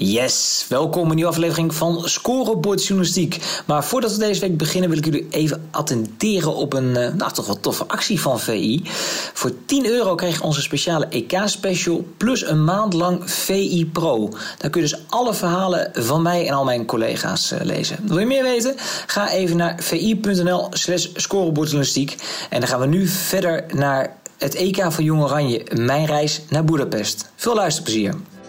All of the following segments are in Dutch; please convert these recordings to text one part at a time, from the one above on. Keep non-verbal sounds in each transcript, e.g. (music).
Yes, welkom in een nieuwe aflevering van Scorebord Journalistiek. Maar voordat we deze week beginnen wil ik jullie even attenderen op een eh, nou, toch wel toffe actie van VI. Voor 10 euro krijg je onze speciale EK-special plus een maand lang VI Pro. Daar kun je dus alle verhalen van mij en al mijn collega's uh, lezen. Wil je meer weten? Ga even naar vi.nl slash. En dan gaan we nu verder naar het EK van Jong Oranje, mijn reis naar Budapest. Veel luisterplezier.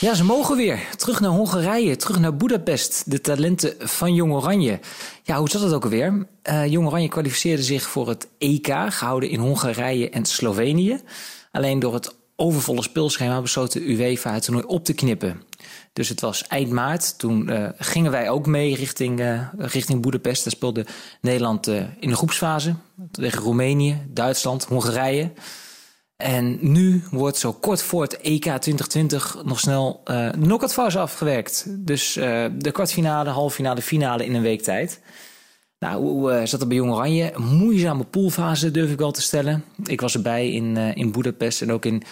Ja, ze mogen weer. Terug naar Hongarije, terug naar Budapest. De talenten van Jong Oranje. Ja, hoe zat het ook alweer? Uh, Jong Oranje kwalificeerde zich voor het EK, gehouden in Hongarije en Slovenië. Alleen door het overvolle speelschema besloot de UEFA het toernooi op te knippen. Dus het was eind maart. Toen uh, gingen wij ook mee richting, uh, richting Budapest. Daar speelde Nederland in de groepsfase tegen Roemenië, Duitsland, Hongarije. En nu wordt zo kort voor het EK 2020 nog snel uh, de knock-outfase afgewerkt. Dus uh, de kwartfinale, halffinale, finale in een week tijd. Nou, hoe uh, zat het bij Jong Oranje? Moeizame poolfase durf ik wel te stellen. Ik was erbij in, in Budapest en ook in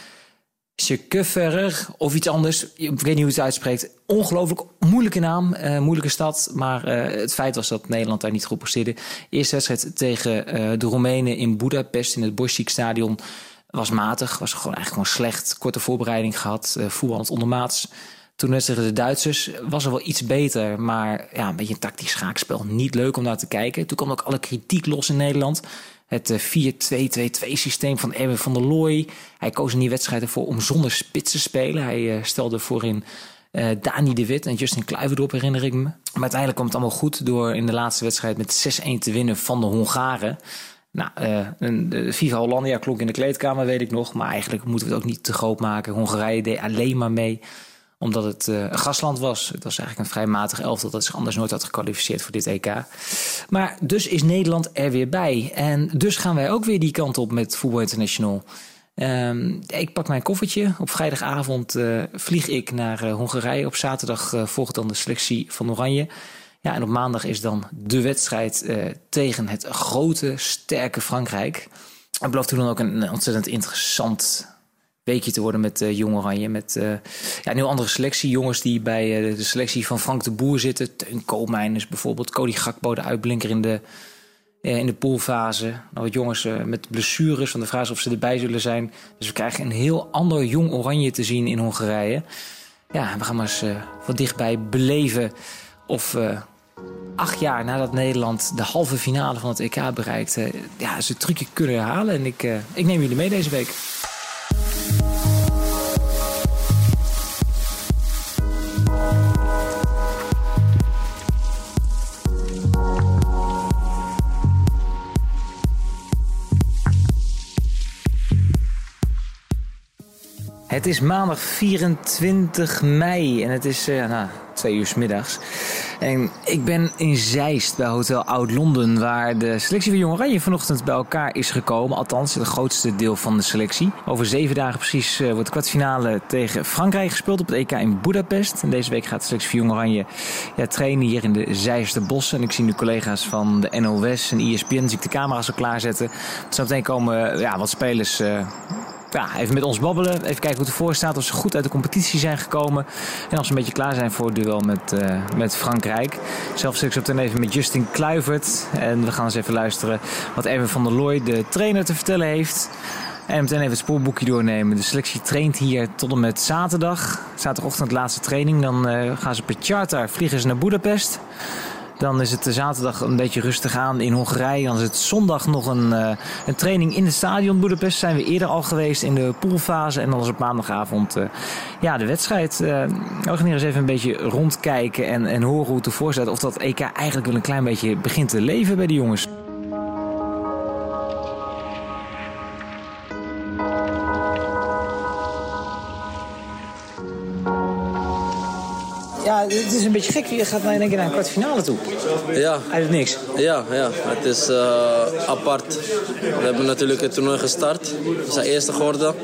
Sjeköferer of iets anders. Ik weet niet hoe het uitspreekt. Ongelooflijk moeilijke naam, moeilijke stad. Maar het feit was dat Nederland daar niet goed presteerde. Eerste wedstrijd tegen de Roemenen in Budapest in het Boschik stadion was matig, was gewoon eigenlijk gewoon slecht. Korte voorbereiding gehad, uh, voetballend ondermaats. Toen net tegen de Duitsers was er wel iets beter, maar ja, een beetje een tactisch schaakspel. Niet leuk om naar te kijken. Toen kwam ook alle kritiek los in Nederland. Het 4-2-2-2 systeem van Erwin van der Looy. Hij koos in die wedstrijd ervoor om zonder spits te spelen. Hij uh, stelde voorin uh, Dani de Wit en Justin Kluiverdorp herinner ik me. Maar uiteindelijk kwam het allemaal goed door in de laatste wedstrijd met 6-1 te winnen van de Hongaren. Nou, uh, de FIFA Hollandia klonk in de kleedkamer, weet ik nog. Maar eigenlijk moeten we het ook niet te groot maken. Hongarije deed alleen maar mee omdat het uh, een gastland was. Het was eigenlijk een vrij matig elftal dat zich anders nooit had gekwalificeerd voor dit EK. Maar dus is Nederland er weer bij. En dus gaan wij ook weer die kant op met Voetbal International. Um, ik pak mijn koffertje. Op vrijdagavond uh, vlieg ik naar Hongarije. Op zaterdag volgt dan de selectie van Oranje. Ja, en op maandag is dan de wedstrijd uh, tegen het grote, sterke Frankrijk. Het belooft toen dan ook een, ontzettend interessant weekje te worden met uh, Jong Oranje. Met uh, ja, een heel andere selectie. Jongens die bij de selectie van Frank de Boer zitten. Teun Koolmeiners bijvoorbeeld. Cody Gakpo, de uitblinker in de, in de poolfase. Nou, wat jongens met blessures. Van de vraag is of ze erbij zullen zijn. Dus we krijgen een heel ander Jong Oranje te zien in Hongarije. Ja, we gaan maar eens wat dichtbij beleven of acht jaar nadat Nederland de halve finale van het EK bereikte, ja, ze trucje kunnen herhalen. En ik, uh, ik neem jullie mee deze week. Het is maandag 24 mei en het is uh, nou, twee uur middags. En ik ben in Zeist bij Hotel Oud-Londen, waar de selectie van Jong Oranje vanochtend bij elkaar is gekomen. Althans, het grootste deel van de selectie. Over zeven dagen precies uh, wordt de kwartfinale tegen Frankrijk gespeeld op het EK in Budapest. En deze week gaat de selectie van Jong Oranje ja, trainen hier in de Zeister Bossen. En ik zie nu collega's van de NOS en ESPN, zie ik de camera's al klaarzetten. Zo meteen komen ja, wat spelers... Uh, even met ons babbelen. Even kijken hoe het ervoor staat. Of ze goed uit de competitie zijn gekomen. En als ze een beetje klaar zijn voor het duel met, uh, met Frankrijk. Zelf zit ik zo meteen even met Justin Kluivert. En we gaan eens even luisteren wat Erwin van der Looy, de trainer, te vertellen heeft. En meteen even het spoorboekje doornemen. De selectie traint hier tot en met zaterdag. Zaterdagochtend laatste training. Dan uh, gaan ze per charter vliegen ze naar Budapest. Dan is het zaterdag een beetje rustig aan in Hongarije. Dan is het zondag nog een, uh, een training in het stadion Budapest. Zijn we eerder al geweest in de poolfase. En dan is op maandagavond uh, ja, de wedstrijd. Uh, we gaan hier eens even een beetje rondkijken en, en horen hoe het ervoor staat. Of dat EK eigenlijk wel een klein beetje begint te leven bij de jongens. Het is een beetje gek. Je gaat in één keer naar een kwartfinale toe. Ja, Uit niks. ja, ja. het is eh, apart. We hebben natuurlijk het toernooi gestart. We zijn eerste geworden.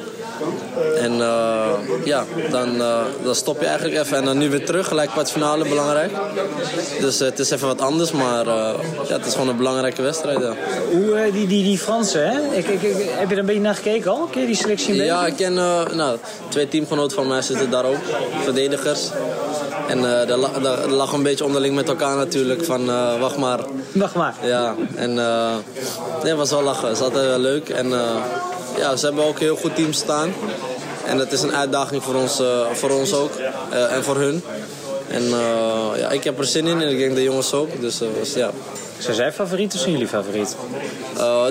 En eh, ja, dan, eh, dan stop je eigenlijk even. En dan nu weer terug, gelijk kwartfinale, belangrijk. Dus het is even wat anders, maar ja, het is gewoon een belangrijke wedstrijd. Ja, Hoe, die, die, die Fransen, hè? Ik, ik, ik- heb je er een beetje naar gekeken al? Ken je die selectie ja ik ken nou, twee teamgenoten van mij zitten daar ook, verdedigers. En eh daar, la- daar lag een beetje onderling met elkaar natuurlijk, van eh, wacht maar. Wacht maar. Ja, en eh nee, het was wel lachen. Het is altijd wel leuk. En ja, ze hebben ook een heel goed team staan. En dat is een uitdaging voor ons, voor ons ook. en voor hun. En ja, ik heb er zin in en ik denk de jongens ook. Dus was- ja. Zijn zij favoriet of zijn jullie favoriet?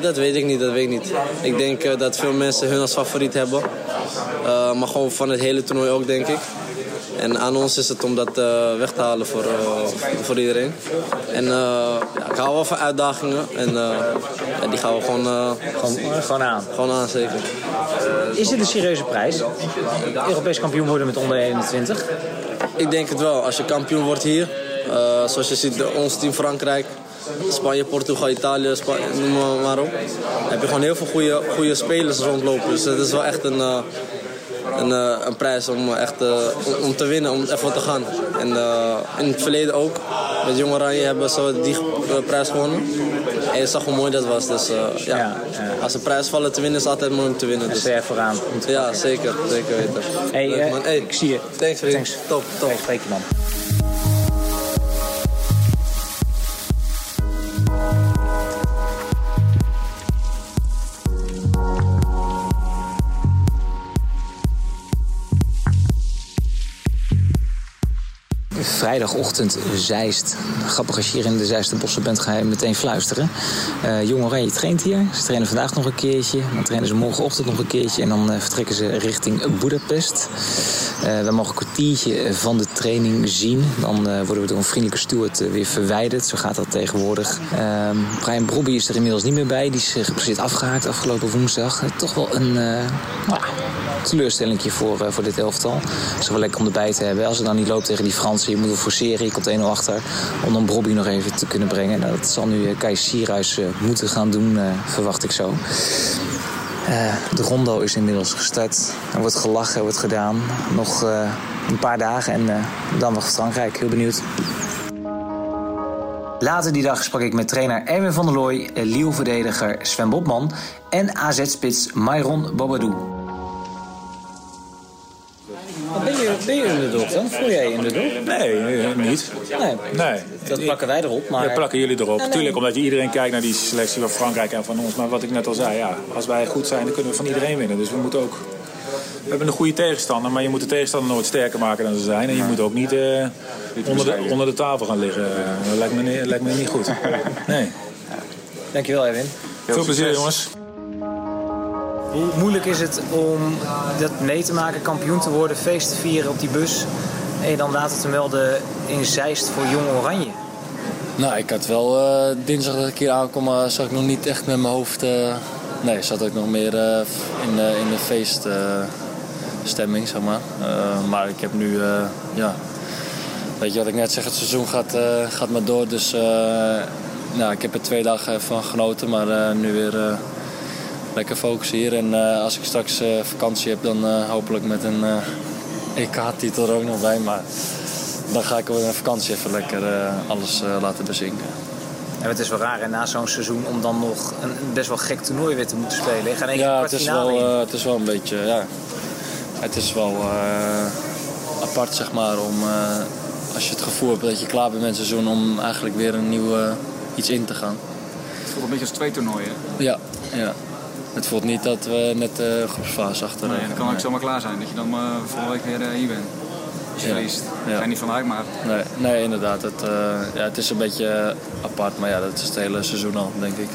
Dat weet ik niet, dat weet ik niet. Ik denk dat veel mensen hun als favoriet hebben. Maar gewoon van het hele toernooi ook, denk ik. En aan ons is het om dat eh, weg te halen voor, eh, voor iedereen. En eh, ja, ik hou wel van uitdagingen. En ja, die gaan we gewoon, Gewoon, gewoon aan. gewoon aan, zeker. Is dit een serieuze prijs? Europees kampioen worden met onder 21? Ik denk het wel. Als je kampioen wordt hier, zoals je ziet, ons team Frankrijk, Spanje, Portugal, Italië, noem maar, op. heb je gewoon heel veel goede, goede spelers rondlopen. Dus het is wel echt een, een, eh, een prijs om, echt, eh, om, om te winnen, om even te gaan. En eh, in het verleden ook, met Jong Oranje hebben ze die eh, prijs gewonnen. En je zag hoe mooi dat was. Dus eh, ja, Ja, als een prijs vallen te winnen, is het altijd mooi om te winnen. Dus Dus, er vooraan. om ja, zeker. Zeker weten. Hey, Leuk, eh, man. Hey, ik zie je. Thanks, vriend. Thanks. Top, top. Hey, spreek je man. Vrijdagochtend Zeist. Grappig als je hier in de Zeisterbossen bent, ga je meteen fluisteren. Eh Jong Oranje traint hier. Ze trainen vandaag nog een keertje. Dan trainen ze morgenochtend nog een keertje. En dan eh, vertrekken ze richting Budapest. Eh, we mogen een kwartiertje van de training zien. Dan worden we door een vriendelijke steward weer verwijderd. Zo gaat dat tegenwoordig. Ehm, Brian Brobby is er inmiddels niet meer bij. Die is uh, gepresenteerd afgehaakt afgelopen woensdag. Toch wel een uh, teleurstelling voor, uh, voor dit elftal. Het is wel lekker om erbij te hebben. Als het dan niet loopt tegen die Fransen, je moet forceren. Je komt 1-0 achter om dan Brobby nog even te kunnen brengen. Nou, dat zal nu uh, Kai Sierhuis uh, moeten gaan doen, verwacht ik zo. De rondo is inmiddels gestart. Er wordt gelachen, er wordt gedaan. Nog een paar dagen en dan nog Frankrijk. Heel benieuwd. Later die dag sprak ik met trainer Erwin van der Looy, Lille-verdediger Sven Bobman en AZ-spits Myron Bobadou. Ben je, ben je underdog dan? Voel jij je underdog? Nee, niet. Nee. nee. Dat plakken wij erop. Maar... Ja, plakken jullie erop. Nee. Tuurlijk, omdat je iedereen kijkt naar die selectie van Frankrijk en van ons. Maar wat ik net al zei, ja, als wij goed zijn, dan kunnen we van iedereen winnen. Dus we moeten ook... We hebben een goede tegenstander, maar je moet de tegenstander nooit sterker maken dan ze zijn. En je moet ook niet uh, onder, de, onder de tafel gaan liggen. Dat lijkt me, niet, lijkt me niet goed. Nee. Dankjewel, Erwin. Veel, Veel plezier, jongens. Hoe moeilijk is het om dat mee te maken, kampioen te worden, feest te vieren op die bus en je dan later te melden in Zeist voor Jong Oranje? Nou, ik had wel uh, dinsdag dat ik hier aankom, uh, zat ik nog niet echt met mijn hoofd. Uh, nee, zat ik nog meer in, in de feeststemming, zeg maar. maar ik heb nu, ja, weet je wat ik net zeg, het seizoen gaat, gaat maar door. Dus nou, ik heb er twee dagen van genoten, maar nu weer lekker focussen hier. En uh, als ik straks uh, vakantie heb, dan uh, hopelijk met een EK-titel er ook nog bij. Maar dan ga ik op een vakantie even lekker alles laten bezinken. En het is wel raar, na zo'n seizoen, om dan nog een best wel gek toernooi weer te moeten spelen. Ja, het is, wel, het is wel een beetje, ja. Het is wel apart, zeg maar, om als je het gevoel hebt dat je klaar bent met het seizoen, om eigenlijk weer een nieuw iets in te gaan. Het voelt een beetje als twee toernooien. Ja, ja. Het voelt niet dat we net de groepsfase achter Nee, dat kan ook zomaar klaar zijn. Dat je dan uh, volgende week weer uh, hier bent. Als je ja. verliest. Daar ga je niet vanuit, maar... Nee, nee inderdaad. Het, uh, ja, het is een beetje apart. Maar ja, dat is het hele seizoen al, denk ik.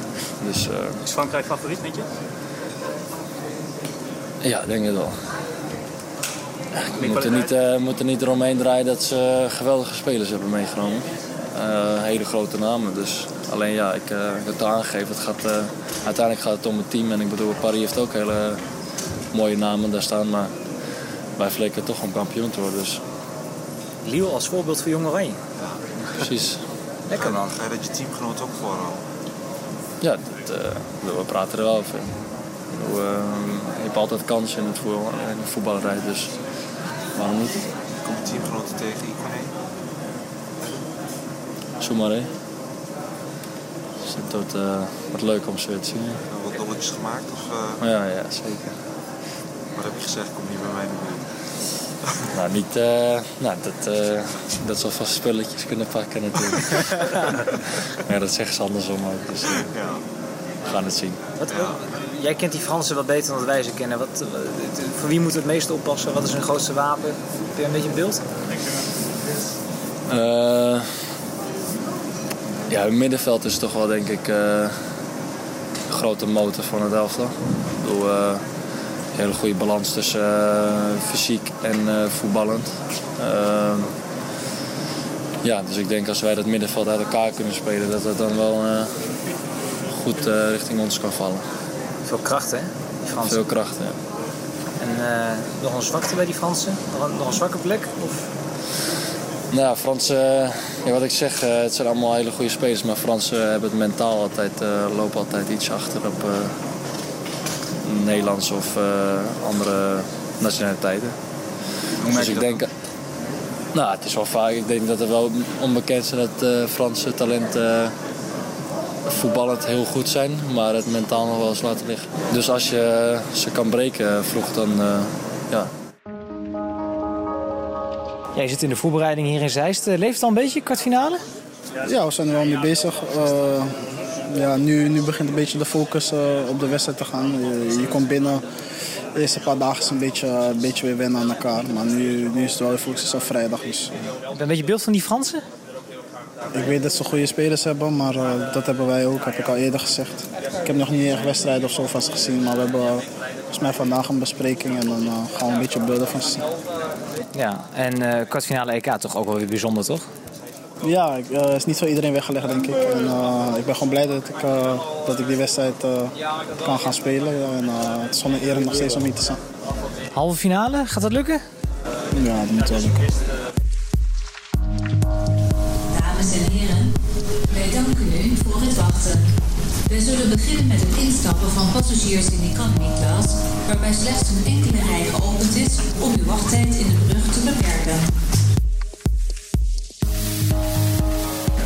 Dus, is Frankrijk favoriet, weet je? Ja, denk ik wel. We moeten niet, uh, moeten niet eromheen draaien dat ze geweldige spelers hebben meegenomen. Uh, hele grote namen. Dus alleen ja, ik uh, heb het aangegeven. Het gaat, uh, uiteindelijk gaat het om het team. En ik bedoel, Paris heeft ook hele mooie namen daar staan. Maar wij flikken toch om kampioen te worden. Dus Liel als voorbeeld voor Jong Oranje. Precies. (laughs) Lekker man. Ga je dat je teamgenoot ook vooral? Ja, dat, eh, we praten er wel over. Ik bedoel, eh, je hebt altijd kansen in het voetbal, in de voetballerij, dus waarom niet? Kom je teamgenoten tegen Icone? Zomaar hè. Dus het wordt, eh, wordt leuk om zo weer te zien. Wat dolletjes gemaakt? Of, eh, Maar ja, ja, zeker. wat heb je gezegd? Kom niet bij mij in de (laughs) buurt. Nou, niet, eh, nou dat, eh, dat zal vast spulletjes kunnen pakken natuurlijk. (laughs) ja, dat zeggen ze andersom ook, dus Ja. we gaan het zien. Wat, jij kent die Fransen wat beter dan wij ze kennen. Wat, wat- voor wie moet het meest oppassen? Wat is hun grootste wapen? Heb je een beetje een beeld? Eh, ja, het middenveld is toch wel denk ik eh, een grote motor van het elftal. Ik bedoel, eh, een hele goede balans tussen eh, fysiek en voetballend. Ehm, ja, dus ik denk als wij dat middenveld uit elkaar kunnen spelen, dat dat dan wel goed richting ons kan vallen. Veel kracht hè. Veel kracht, ja. En nog een zwakte bij die Fransen? Nog een, nog een zwakke plek? Of... Nou, Fransen, eh, ja, wat ik zeg, eh, het zijn allemaal hele goede spelers, maar Fransen hebben het mentaal altijd, eh, lopen altijd iets achter op eh Nederlands of eh, andere nationaliteiten. Hoe Dus ik denk, nou, het is wel vaak, ik denk dat er wel onbekend is dat eh, Franse talenten eh, voetballend heel goed zijn, maar het mentaal nog wel eens laten liggen. Dus als je ze kan breken vroeg, dan eh, ja, Jij zit in de voorbereiding hier in Zeist. Eh, Leeft het al een beetje, kwartfinale? Ja, we zijn er wel mee bezig. Eh, ja, nu, nu begint een beetje de focus eh, op de wedstrijd te gaan. Je, je komt binnen. De eerste paar dagen is een beetje, een beetje weer wennen aan elkaar. Maar nu, nu is het wel de focus op vrijdag. Dus Heb je een beetje beeld van die Fransen? ik weet dat ze goede spelers hebben, maar dat hebben wij ook, heb ik al eerder gezegd. Ik heb nog niet echt wedstrijden of zo vast gezien, maar we hebben volgens mij vandaag een bespreking en dan eh, gaan we een beetje beelden van zien. Ja, en eh kwartfinale EK toch ook wel weer bijzonder, toch? Ja, ik- eh, is niet voor iedereen weggelegd, denk ik. En, eh, ik ben gewoon blij dat ik, eh, dat ik die wedstrijd eh, kan gaan spelen. En eh, het is gewoon een eer om nog steeds om hier te staan. Halve finale, gaat dat lukken? Ja, dat moet wel lukken. Dames en heren, wij danken u voor het wachten. We zullen beginnen met het instappen van passagiers in economy class, waarbij slechts een enkele rij geopend is om uw wachttijd in de brug te beperken.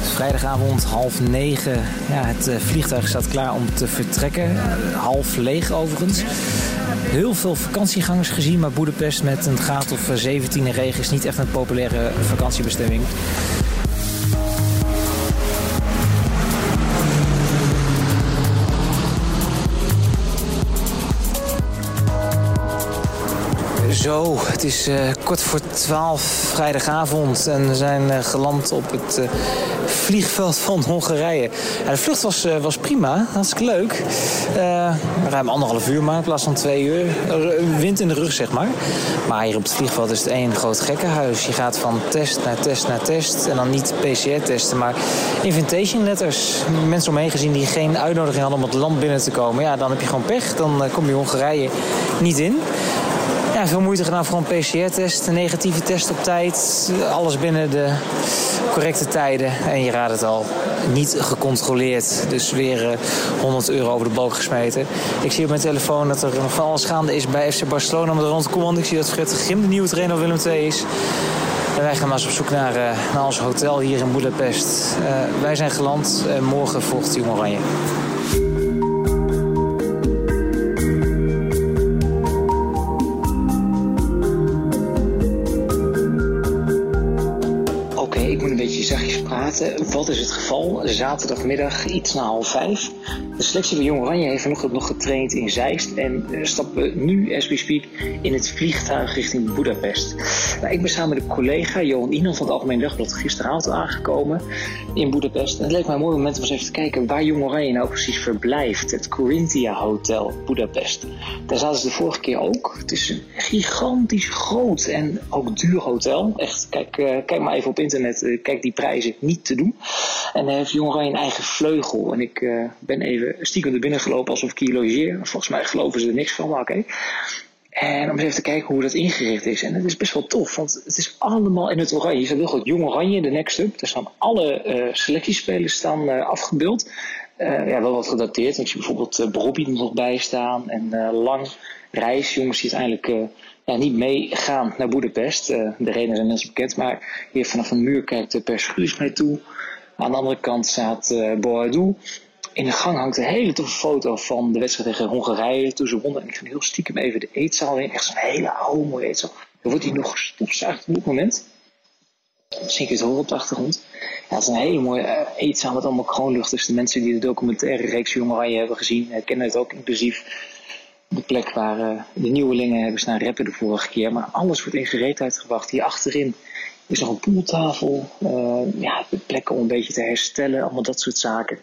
Vrijdagavond half negen. Ja, het eh, vliegtuig staat klaar om te vertrekken. Eh, half leeg overigens. Heel veel vakantiegangers gezien, maar Boedapest met een graad of eh, 17 in regen is niet echt een populaire vakantiebestemming. Zo, het is eh, kort voor twaalf vrijdagavond en we zijn eh, geland op het eh, vliegveld van Hongarije. Ja, de vlucht was, was prima, hartstikke leuk. Ruim anderhalf uur maar in plaats van twee uur. Wind in de rug, zeg maar. Maar hier op het vliegveld is het één groot gekkenhuis. Je gaat van test naar test naar test en dan niet PCR-testen, maar invitation letters. Mensen omheen gezien die geen uitnodiging hadden om het land binnen te komen. Ja, dan heb je gewoon pech. Dan kom je Hongarije niet in. Veel moeite gedaan voor een PCR-test, een negatieve test op tijd. Alles binnen de correcte tijden. En je raadt het al, niet gecontroleerd. Dus weer eh, 100 euro over de balk gesmeten. Ik zie op mijn telefoon dat er nog van alles gaande is bij FC Barcelona er rond. Want ik zie dat Fred Grim de nieuwe trainer Willem II is. En wij gaan maar eens op zoek naar, eh, naar ons hotel hier in Budapest. Eh, wij zijn geland. en morgen volgt Jong Oranje. Wat is het geval? Zaterdagmiddag, iets na half vijf. De selectie van Jong Oranje heeft vanochtend nog getraind in Zeist. En eh, stappen nu, as we speak, in het vliegtuig richting Budapest. Nou, ik ben samen met een collega, Johan Inan van het Algemeen Dagblad, gisteravond aangekomen in Budapest. En het leek mij een mooi moment om eens even te kijken waar Jong Oranje nou precies verblijft. Het Corinthia Hotel Budapest. Daar zaten ze de vorige keer ook. Het is een gigantisch groot en ook duur hotel. Echt, kijk, eh, kijk maar even op internet. eh, kijk die prijzen niet te doen. En hij heeft Jong Oranje een eigen vleugel. En ik ben even stiekem er binnen gelopen alsof ik hier logeer. Volgens mij geloven ze er niks van, maar oké. En om eens even te kijken hoe dat ingericht is. En het is best wel tof, want het is allemaal in het oranje. Je ziet heel goed Jong Oranje, de next up. Daar staan alle uh, selectiespelers staan, uh, afgebeeld. Ja, wel wat gedateerd. Ik zie bijvoorbeeld uh, er nog bij staan. En Lang, Reis, jongens die uiteindelijk ja, niet meegaan naar Boedapest. de redenen zijn mensen bekend. Maar hier vanaf een muur kijkt Per Schuurs mee toe. Aan de andere kant staat uh. In de gang hangt een hele toffe foto van de wedstrijd tegen Hongarije toen ze wonnen. En ik ga heel stiekem even de eetzaal in. Echt zo'n hele oude mooie eetzaal. Dan wordt hij nog gestofzuigd op dit moment. Misschien kun je het horen op de achtergrond. Ja, het is een hele mooie uh, eetzaal met allemaal kroonluchters. De mensen die de documentaire reeks Jong hebben gezien, kennen het ook inclusief de plek waar uh, de nieuwelingen hebben staan rappen de vorige keer. Maar alles wordt in gereedheid gebracht. Hier achterin is nog een poeltafel. Uh, ja, plekken om een beetje te herstellen. Allemaal dat soort zaken.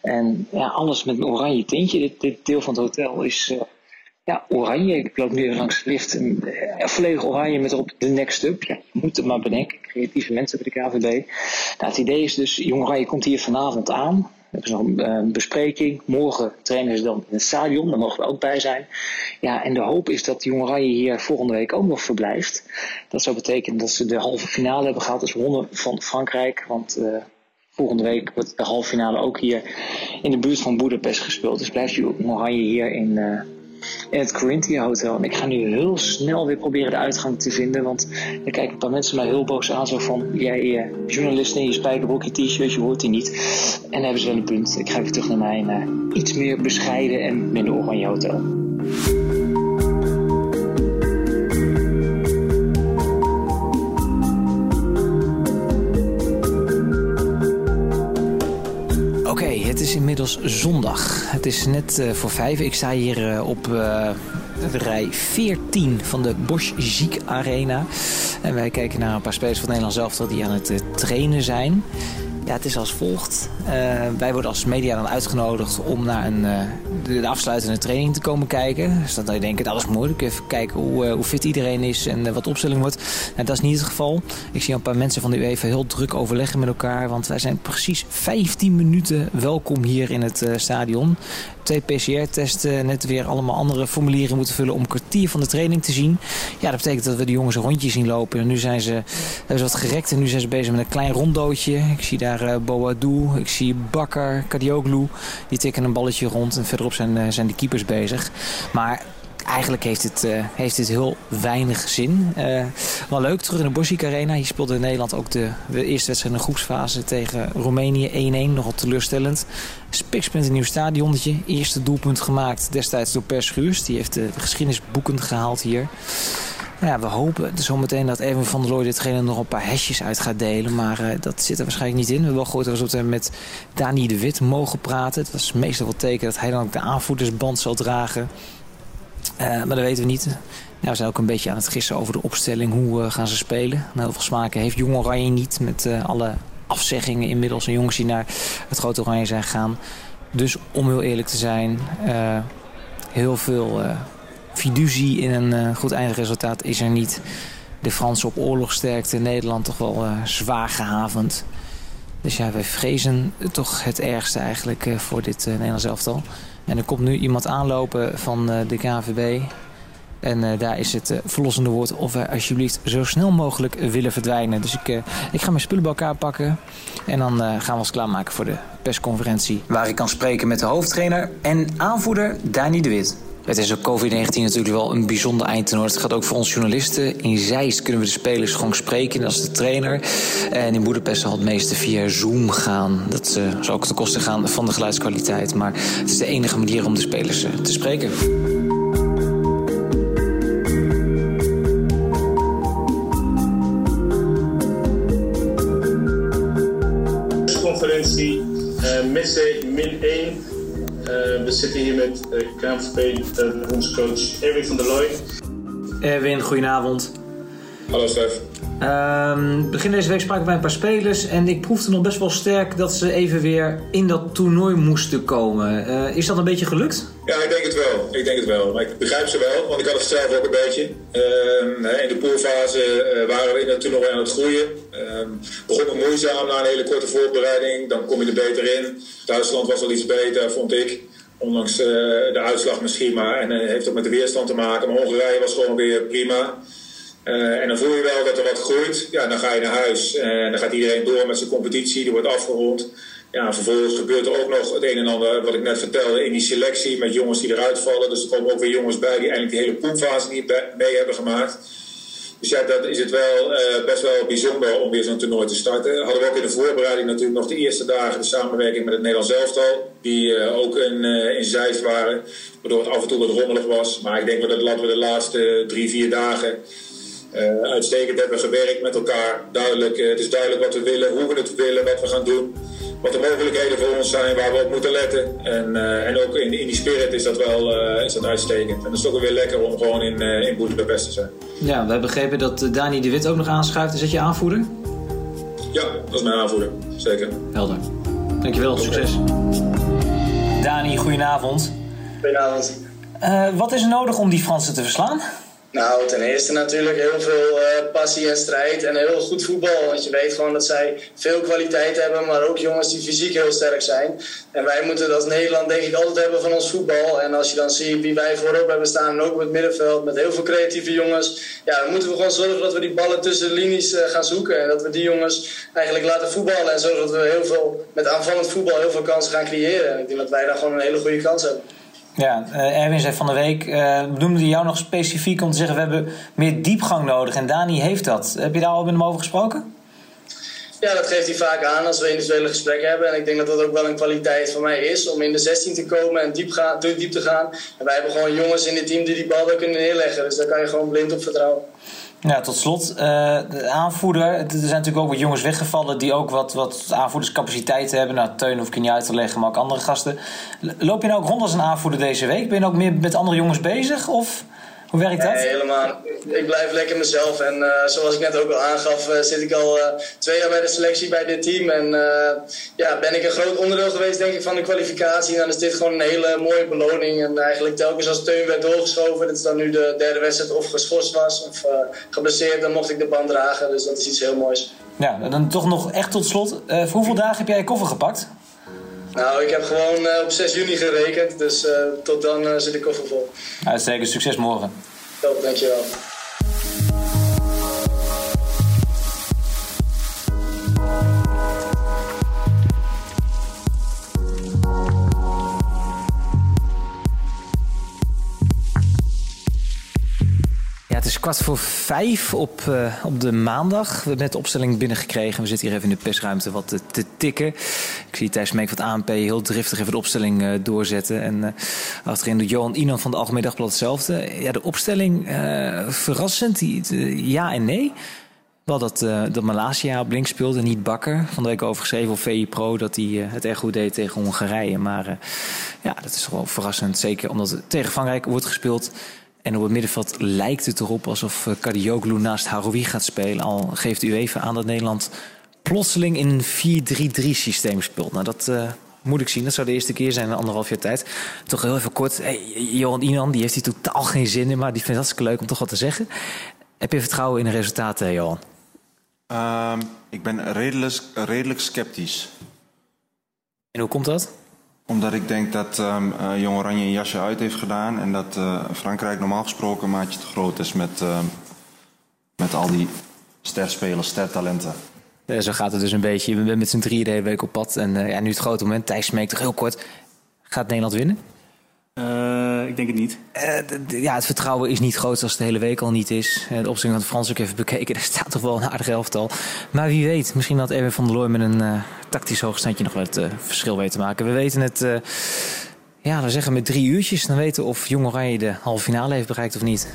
En ja, alles met een oranje tintje. Dit, dit deel van het hotel is uh, ja, oranje. Ik loop nu langs de lift. En, uh, volledig oranje met erop de next up. Ja, je moet het maar bedenken. Creatieve mensen bij de KVB. Nou, het idee is dus, Jong Oranje komt hier vanavond aan. Is nog een bespreking. Morgen trainen ze dan in het stadion. Daar mogen we ook bij zijn. Ja, en de hoop is dat Jong Oranje hier volgende week ook nog verblijft. Dat zou betekenen dat ze de halve finale hebben gehad. Dus wonnen van Frankrijk. Want uh, volgende week wordt de halve finale ook hier in de buurt van Budapest gespeeld. Dus blijft Jong Oranje hier in, uh, in het Corinthia Hotel. En ik ga nu heel snel weer proberen de uitgang te vinden. Want er kijken een paar mensen mij heel boos aan. Zo van, jij uh, journalist in je spijkerbroek, je t-shirt, je hoort hier niet. En dan hebben ze wel een punt. Ik ga weer terug naar mijn uh, iets meer bescheiden en minder oranje hotel. Is inmiddels zondag. Het is net uh, voor vijf. Ik sta hier uh, op uh, rij 14 van de Bosch Ziek Arena. En wij kijken naar een paar spelers van Nederland zelf die aan het trainen zijn. Ja, het is als volgt. Wij worden als media dan uitgenodigd om naar een, de, de, afsluitende training te komen kijken. Dus zou je dat is moeilijk. Even kijken hoe, uh, hoe fit iedereen is en wat de opstelling wordt. Nou, dat is niet het geval. Ik zie een paar mensen van de UEFA heel druk overleggen met elkaar. Want wij zijn precies 15 minuten welkom hier in het stadion. Twee PCR-testen, net weer allemaal andere formulieren moeten vullen om een kwartier van de training te zien. Ja, dat betekent dat we de jongens een rondje zien lopen. En nu zijn ze, hebben ze wat gerekt en nu zijn ze bezig met een klein ronddootje. Ik zie daar uh, Boadou, ik zie Bakker, Kadioglu. Die tikken een balletje rond en verderop zijn, uh, zijn de keepers bezig. Maar eigenlijk heeft het, uh, heeft het heel weinig zin. Uh, wel leuk, terug in de Borsik Arena. Hier speelde Nederland ook de, de eerste wedstrijd in de groepsfase tegen Roemenië 1-1. Nogal teleurstellend. Spikspunt een nieuw stadionnetje. Eerste doelpunt gemaakt destijds door Per Schuurs. Die heeft de, de geschiedenisboeken gehaald hier. Ja, we hopen zometeen dat Erwin van der Looy ditgene nog een paar hesjes uit gaat delen. Maar uh, dat zit er waarschijnlijk niet in. We hebben wel gehoord dat we met Dani de Wit mogen praten. Het was meestal wel teken dat hij dan ook de aanvoerdersband zal dragen. Uh, maar dat weten we niet. We zijn ook een beetje aan het gissen over de opstelling. Hoe uh, gaan ze spelen? Nou, heel veel smaken heeft Jong Oranje niet. Met alle afzeggingen inmiddels. En jongens die naar het Grote Oranje zijn gegaan. Dus om heel eerlijk te zijn. heel veel fiducie in een goed eindresultaat is er niet. De Fransen op oorlogsterkte. Nederland toch wel zwaar gehavend. Dus ja, wij vrezen toch het ergste eigenlijk voor dit Nederlands elftal. En er komt nu iemand aanlopen van de KVB. En daar is het verlossende woord of wij alsjeblieft zo snel mogelijk willen verdwijnen. Dus ik, ik ga mijn spullen bij elkaar pakken. En dan gaan we ons klaarmaken voor de persconferentie. Waar ik kan spreken met de hoofdtrainer en aanvoerder Dani de Wit. Het is ook COVID-19 natuurlijk wel een bijzonder eindtoernooi. Het gaat ook voor ons journalisten. In Zeist kunnen we de spelers gewoon spreken als de trainer. En in Boedapest zal het meeste via Zoom gaan. Dat uh, zal ook ten koste gaan van de geluidskwaliteit. Maar het is de enige manier om de spelers uh, te spreken. Conferentie uh, Messe min 1. Zitten hier met uh, KNVB uh, bondscoach Erwin van der Looy. Erwin, goedenavond. Hallo Stef. Um, begin deze week spraken wij een paar spelers en ik proefde nog best wel sterk dat ze even weer in dat toernooi moesten komen. Uh, is dat een beetje gelukt? Ja, ik denk het wel. Ik denk het wel. Maar ik begrijp ze wel, want ik had het zelf ook een beetje. Uh, in de poolfase uh, waren we in het toernooi aan het groeien. Uh, begon het moeizaam na een hele korte voorbereiding. Dan kom je er beter in. Duitsland was wel iets beter, vond ik. Ondanks de uitslag misschien maar. En heeft ook met de weerstand te maken. Maar Hongarije was gewoon weer prima. en dan voel je wel dat er wat groeit. Ja, dan ga je naar huis. en dan gaat iedereen door met zijn competitie. Die wordt afgerond. Ja, vervolgens gebeurt er ook nog het een en ander wat ik net vertelde in die selectie met jongens die eruit vallen. Dus er komen ook weer jongens bij die eigenlijk die hele poolfase niet mee hebben gemaakt. Dus ja, dat is het wel uh, best wel bijzonder om weer zo'n toernooi te starten. Hadden we ook in de voorbereiding natuurlijk nog de eerste dagen de samenwerking met het Nederlands elftal. Die uh, ook in, uh, in Zeist waren, waardoor het af en toe wat rommelig was. Maar ik denk dat, dat we de laatste drie, vier dagen uitstekend hebben gewerkt met elkaar. Duidelijk, het is duidelijk wat we willen, hoe we het willen, wat we gaan doen wat de mogelijkheden voor ons zijn, waar we op moeten letten. En, uh, en ook in, in die spirit is dat wel uh, is dat uitstekend. En dat is ook weer lekker om gewoon in, uh, in Boedapest te zijn. Ja, we hebben begrepen dat Dani de Wit ook nog aanschuift. Is dat je aanvoerder? Ja, dat is mijn aanvoerder. Zeker. Helder. Dankjewel, succes. Dani, goedenavond. Goedenavond. wat is er nodig om die Fransen te verslaan? Nou, ten eerste natuurlijk heel veel uh, passie en strijd en heel goed voetbal. Want je weet gewoon dat zij veel kwaliteit hebben, maar ook jongens die fysiek heel sterk zijn. En wij moeten dat Nederland denk ik altijd hebben van ons voetbal. En als je dan ziet wie wij voorop hebben staan ook op het middenveld met heel veel creatieve jongens. Ja, dan moeten we gewoon zorgen dat we die ballen tussen de linies uh, gaan zoeken. En dat we die jongens eigenlijk laten voetballen. En zorgen dat we heel veel, met aanvallend voetbal heel veel kansen gaan creëren. En ik denk dat wij daar gewoon een hele goede kans hebben. Ja, uh, Erwin zei van de week, uh, noemde jou nog specifiek om te zeggen... we hebben meer diepgang nodig en Dani heeft dat. Heb je daar al met hem over gesproken? Ja, dat geeft hij vaak aan als we individuele gesprekken hebben. En ik denk dat dat ook wel een kwaliteit van mij is om in de 16 te komen en diep, diep te gaan. En wij hebben gewoon jongens in het team die die bal daar kunnen neerleggen. Dus daar kan je gewoon blind op vertrouwen. Ja, tot slot, uh, de aanvoerder. Er zijn natuurlijk ook wat jongens weggevallen die ook wat, wat aanvoerderscapaciteit hebben. Nou, Teun hoef ik niet uit te leggen, maar ook andere gasten. Loop je nou ook rond als een aanvoerder deze week? Ben je ook meer met andere jongens bezig? Of hoe werkt dat? Nee, helemaal. Ik blijf lekker mezelf. En uh, zoals ik net ook al aangaf, uh, zit ik al uh, twee jaar bij de selectie bij dit team. En ja, ben ik een groot onderdeel geweest, denk ik, van de kwalificatie. En dan is dit gewoon een hele mooie beloning. En eigenlijk telkens als Teun werd doorgeschoven, dat is dan nu de derde wedstrijd of geschorst was of geblesseerd, dan mocht ik de band dragen. Dus dat is iets heel moois. Ja, dan toch nog echt tot slot. voor hoeveel dagen heb jij je koffer gepakt? Nou, ik heb gewoon uh, op 6 juni gerekend, dus uh, tot dan uh, zit ik koffer vol. Uitstekend, succes morgen. Top, dankjewel. Het is kwart voor vijf op, uh, op de maandag. We hebben net de opstelling binnengekregen. We zitten hier even in de persruimte wat te, tikken. Ik zie Thijs Meek van het heel driftig even de opstelling uh, doorzetten. En uh, achterin doet Johan Inan van de Algemeen Dagblad hetzelfde. Ja, de opstelling verrassend. Die, ja en nee. Wel dat, uh, dat op links speelde, niet Bakker. Van de week over geschreven op VI Pro dat hij het erg goed deed tegen Hongarije. Maar ja, dat is gewoon verrassend. Zeker omdat het tegen Frankrijk wordt gespeeld. En op het middenveld lijkt het erop alsof Kadioglu naast Haroui gaat spelen. Al geeft u even aan dat Nederland plotseling in een 4-3-3 systeem speelt. Nou, dat moet ik zien. Dat zou de eerste keer zijn in anderhalf jaar tijd. Toch heel even kort. Hey, Johan Inan, die heeft hier totaal geen zin in. Maar die vindt het hartstikke leuk om toch wat te zeggen. Heb je vertrouwen in de resultaten, Johan? Uh, ik ben redelijk, redelijk sceptisch. En hoe komt dat? Omdat ik denk dat um, Jong Oranje een jasje uit heeft gedaan. En dat uh, Frankrijk normaal gesproken een maatje te groot is met, uh, met al die sterspelers, stertalenten. Ja, zo gaat het dus een beetje. Je bent met z'n drieën de hele week op pad. En ja, nu het grote moment. Thijs smeekt toch heel kort. Gaat Nederland winnen? Uh, ik denk het niet. Uh, ja, het vertrouwen is niet groot als het de hele week al niet is. Uh, de van de Frans ook even bekeken. (laughs) Daar staat toch wel een aardig elftal. Maar wie weet, misschien had Erwin van der Looy met een tactisch hoogstandje nog wel het verschil weten te maken. We weten het, ja, we zeggen met drie uurtjes. Dan weten we of Jong Oranje de halve finale heeft bereikt of niet.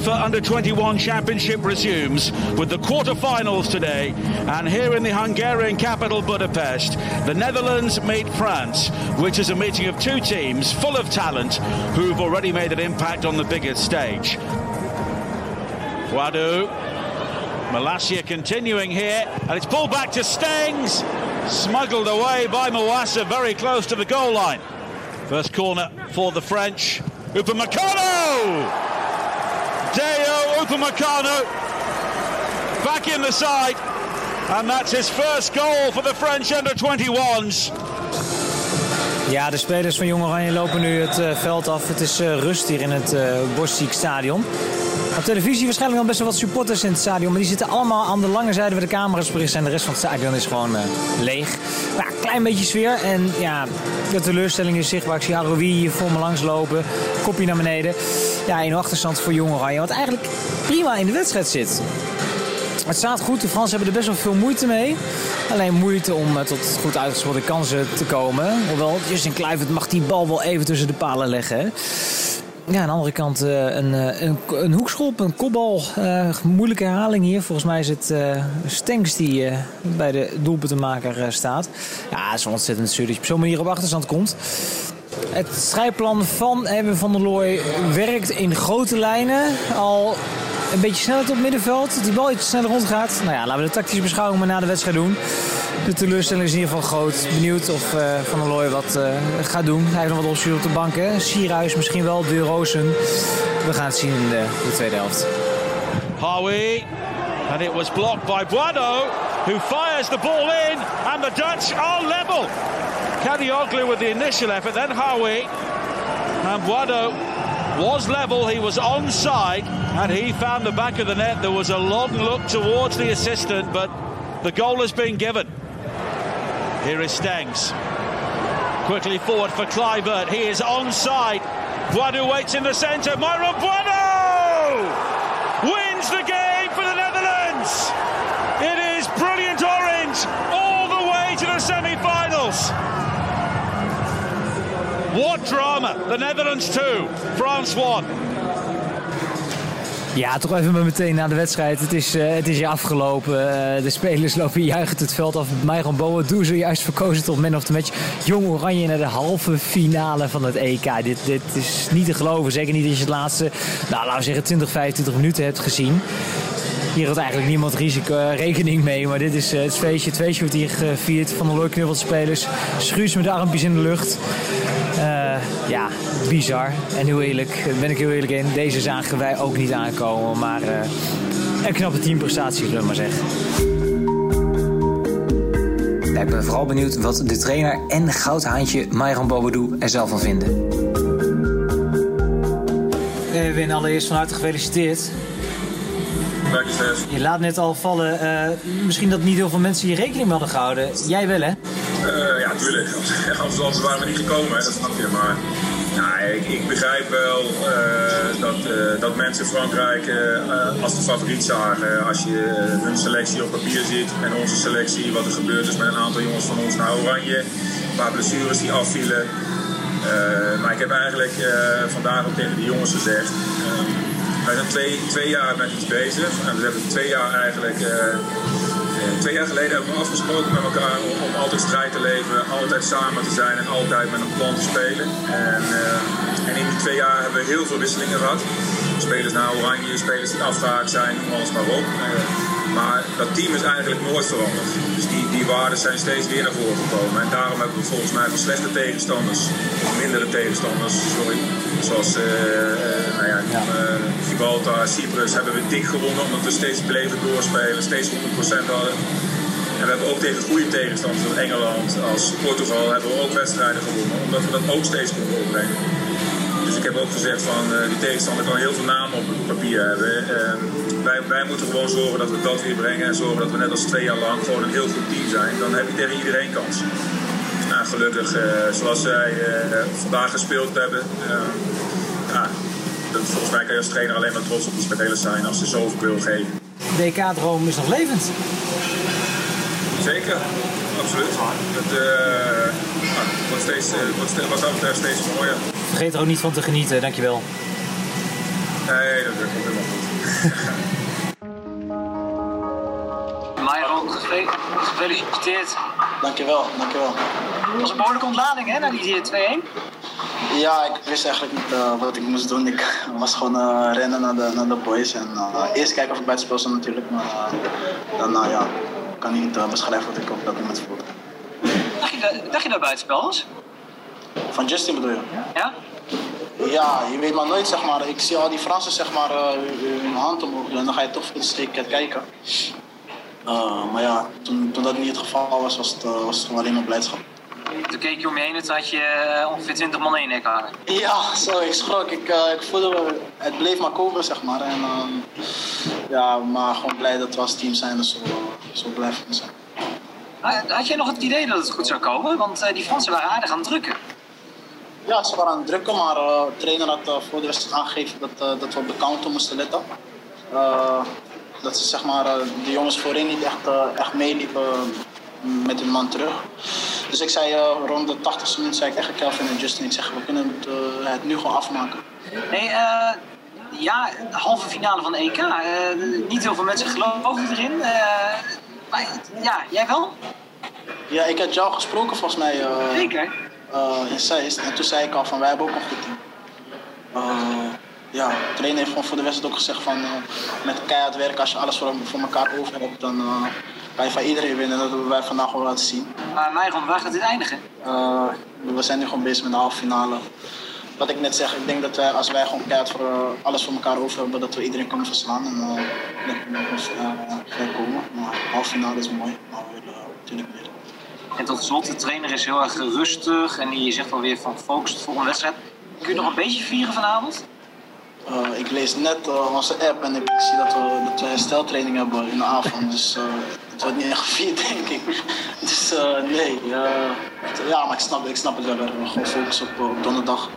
UEFA Under 21 Championship resumes with the quarter-finals today. And here in the Hungarian capital, Budapest, the Netherlands meet France, which is a meeting of two teams full of talent who've already made an impact on the biggest stage. Guadu, Malasia continuing here, and it's pulled back to Stengs, smuggled away by Mawassa very close to the goal line. First corner for the French. Upamecano! Deo Upamecano back in the side. And that's his first goal for the French under 21s. Ja, de spelers van Jong Oranje lopen nu het uh, veld af. Het is uh, rust hier in het uh, stadion. Op televisie waarschijnlijk wel best wel wat supporters in het stadion. Maar die zitten allemaal aan de lange zijde waar de camera's bericht zijn. De rest van het stadion is gewoon leeg. Maar ja, klein beetje sfeer. En ja, de teleurstelling is zichtbaar. Ik zie Aroui hier voor me langs lopen. Kopje naar beneden. Ja, een achterstand voor Jong Oranje. Wat eigenlijk prima in de wedstrijd zit. Het staat goed. De Fransen hebben er best wel veel moeite mee. Alleen moeite om uh, tot goed uitgesproken kansen te komen. Hoewel Justin Kluivert mag die bal wel even tussen de palen leggen. Ja, aan de andere kant uh, een, een, een, hoekschop, een kopbal. Uh, moeilijke herhaling hier. Volgens mij is het Stenks die bij de doelpuntenmaker staat. Ja, het is ontzettend zuur dat je op zo'n manier op achterstand komt. Het strijdplan van Eben van der Looy werkt in grote lijnen. Al een beetje sneller het middenveld. Die bal iets sneller rondgaat. Nou ja, laten we de tactische beschouwing maar na de wedstrijd doen. De teleurstelling is in ieder geval groot. Benieuwd of uh, Van der Looy wat uh, gaat doen. Hij heeft nog wat opties op de bank. Hè? Sierhuis misschien wel, De Rozen. We gaan het zien in de, de tweede helft. Howie. And it was blocked by Buado, who fires the ball in. And the Dutch are level. Kadioglu with the initial effort, then Howie. And Buado was level, he was onside, and he found the back of the net. There was a long look towards the assistant, but the goal has been given. Here is Stengs. Quickly forward for Clivert. He is onside. Boadu waits in the centre. Myron Boadu wins the game for the Netherlands. It is brilliant orange all the way to the semi-finals. What drama! The Netherlands 2, France 1. Ja, toch even maar meteen na de wedstrijd. Het is, uh, het is hier afgelopen. Uh, de spelers lopen juichend het veld af. Myron Boa doe zojuist verkozen tot man of the match. Jong Oranje naar de halve finale van het EK. Dit, dit is niet te geloven. Zeker niet als je het laatste, nou, laten we zeggen 20, 25 minuten hebt gezien. Hier had eigenlijk niemand risico, uh, rekening mee. Maar dit is het feestje. Het feestje wordt hier gevierd van de knuffelt spelers. Schuurs met de armpjes in de lucht. Ja, bizar. En heel eerlijk, daar ben ik heel eerlijk in. Deze zagen wij ook niet aankomen. Maar uh, een knappe teamprestatie, zullen we maar zeggen. ik ben vooral benieuwd wat de trainer en goudhaantje Myron Bobadou er zelf van vinden. Erwin, allereerst van harte gefeliciteerd. Je laat net al vallen, uh, misschien dat niet heel veel mensen hier rekening mee hadden gehouden. Jij wel, hè? Uh, ja, tuurlijk. (laughs) Anders waren we niet gekomen, dat snap je. Maar ja, ik, begrijp wel uh, dat, uh, dat mensen Frankrijk als de favoriet zagen. Als je hun selectie op papier ziet en onze selectie, wat er gebeurd is met een aantal jongens van ons naar Oranje. Een paar blessures die afvielen. maar ik heb eigenlijk vandaag ook tegen de jongens gezegd. wij zijn twee, twee jaar met iets bezig. En we hebben twee jaar eigenlijk twee jaar geleden hebben we afgesproken met elkaar om, altijd strijd te leveren, altijd samen te zijn en altijd met een plan te spelen. En, uh, en in die twee jaar hebben we heel veel wisselingen gehad. Spelers naar Oranje, spelers die afgehaakt zijn, alles maar op. Uh, maar dat team is eigenlijk nooit veranderd. Dus die, waarden zijn steeds weer naar voren gekomen. En daarom hebben we volgens mij van slechte tegenstanders, of mindere tegenstanders, sorry, zoals uh, nou ja, ja. Gibraltar, Cyprus, hebben we dik gewonnen omdat we steeds bleven doorspelen, steeds 100% hadden. En we hebben ook tegen goede tegenstanders zoals Engeland, als Portugal, hebben we ook wedstrijden gewonnen, omdat we dat ook steeds konden opbrengen. Dus ik heb ook gezegd van uh, die tegenstander kan heel veel namen op het papier hebben. Uh, wij, wij, moeten gewoon zorgen dat we dat weer brengen en zorgen dat we net als twee jaar lang gewoon een heel goed team zijn. Dan heb je tegen iedereen kans. Nou, gelukkig, uh, zoals zij vandaag gespeeld hebben, ja, dat, volgens mij kan je als trainer alleen maar trots op die spelers zijn als ze zoveel wil geven. De DK-droom is nog levend. Zeker, absoluut. Het wordt, steeds, wordt steeds, wat dat betreft steeds mooier. Vergeet er ook niet van te genieten, dankjewel. Nee, dat komt helemaal goed. (laughs) Myron, gefeliciteerd. Dankjewel, dankjewel. Het was een behoorlijke ontlading hè, na die 2-1. Ja, ik wist eigenlijk niet uh, wat ik moest doen. Ik was gewoon uh, rennen naar de, naar de boys. En uh, eerst kijken of ik buiten speel stond natuurlijk. Maar dan ja, kan ik niet beschrijven wat ik op dat moment voelde. Dacht je, dacht je dat buitenspel was? Van Justin bedoel je? Ja. Ja, je weet maar nooit, zeg maar. Ik zie al die Fransen, zeg maar, uh, hun hand omhoog doen. En dan ga je toch voor de steekket kijken. Uh, maar ja, toen, toen dat niet het geval was, was het, uh, was het alleen maar blijdschap. Toen keek je om je heen en toen had je ongeveer 20 man in hangen. Ja, zo, ik schrok. Ik, ik voelde, het bleef maar komen, zeg maar. En ja, maar gewoon blij dat we als team zijn en zo, zo blijven zijn. Had jij nog het idee dat het goed zou komen? Want die Fransen waren aardig aan het drukken. Ja, ze waren aan het drukken, maar de trainer had uh, voor de wedstrijd aangegeven dat, uh, dat we op de counter moesten letten. dat ze zeg maar, de jongens voorin niet echt, echt meeliepen met hun man terug. Dus ik zei rond de 80 minuten zei ik tegen Kelvin en Justin, ik zeg we kunnen het, het nu gewoon afmaken. Hey, ja, de halve finale van de EK. niet heel veel mensen geloven erin. maar ja, jij wel? Ja, ik heb jou gesproken volgens mij. Zeker Zeist. En toen zei ik al van wij hebben ook een goed team. Uh, ja, de trainer heeft gewoon voor de wedstrijd ook gezegd van uh, met keihard werken, als je alles voor, voor elkaar over hebt, dan kan je van iedereen winnen. Dat hebben wij vandaag wel laten zien. Maar Meiron, waar gaat dit eindigen? we zijn nu gewoon bezig met de halve finale. Wat ik net zeg, ik denk dat wij, als wij gewoon keihard voor, alles voor elkaar over hebben, dat we iedereen kunnen verslaan en uh, ver komen. Maar halve finale is mooi, maar we willen natuurlijk meer. En tot slot, de trainer is heel erg rustig en je zegt alweer van gefocust voor een wedstrijd. Kun je nog een beetje vieren vanavond? Uh, ik lees net uh, onze app en ik zie dat we, dat we hersteltraining hebben in de avond. Dus uh, het wordt niet echt gevierd, (laughs) denk ik. Dus nee, ja, maar ik snap, ik snap het wel. We gewoon focussen op, op donderdag.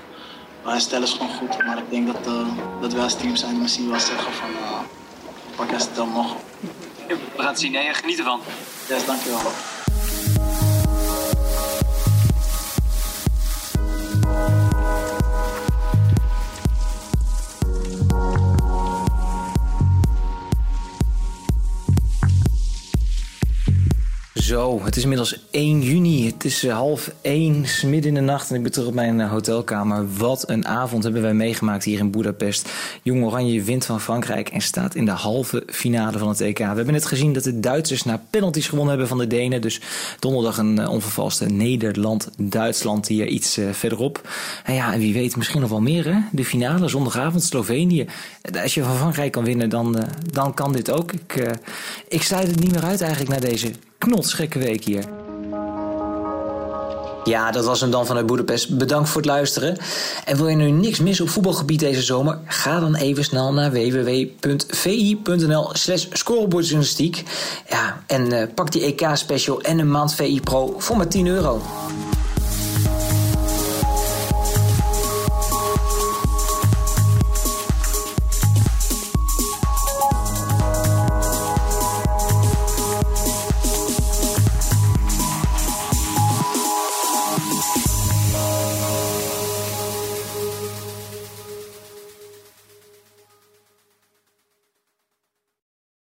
Herstel is gewoon goed, maar ik denk dat, dat wij als team zijn misschien wel zeggen van pak herstel nog. We gaan het zien. Nee, geniet ervan. Yes, dankjewel. Zo, het is inmiddels 1 juni. Het is eh, half 1, midden in de nacht en ik ben terug op mijn eh, hotelkamer. Wat een avond hebben wij meegemaakt hier in Budapest. Jong Oranje wint van Frankrijk en staat in de halve finale van het EK. We hebben net gezien dat de Duitsers na penalties gewonnen hebben van de Denen. Dus donderdag een uh, onvervalste Nederland-Duitsland hier iets verderop. En ja, en wie weet misschien nog wel meer hè. De finale zondagavond Slovenië. Als je van Frankrijk kan winnen, dan, dan kan dit ook. Ik, ik sluit het niet meer uit eigenlijk naar deze knotsgekke week hier. Ja, dat was hem dan vanuit Boedapest. Bedankt voor het luisteren. En wil je nu niks missen op voetbalgebied deze zomer? Ga dan even snel naar www.vi.nl slash scorebordjournalistiek. Ja, en uh, pak die EK-special en een maand VI Pro voor maar 10 euro.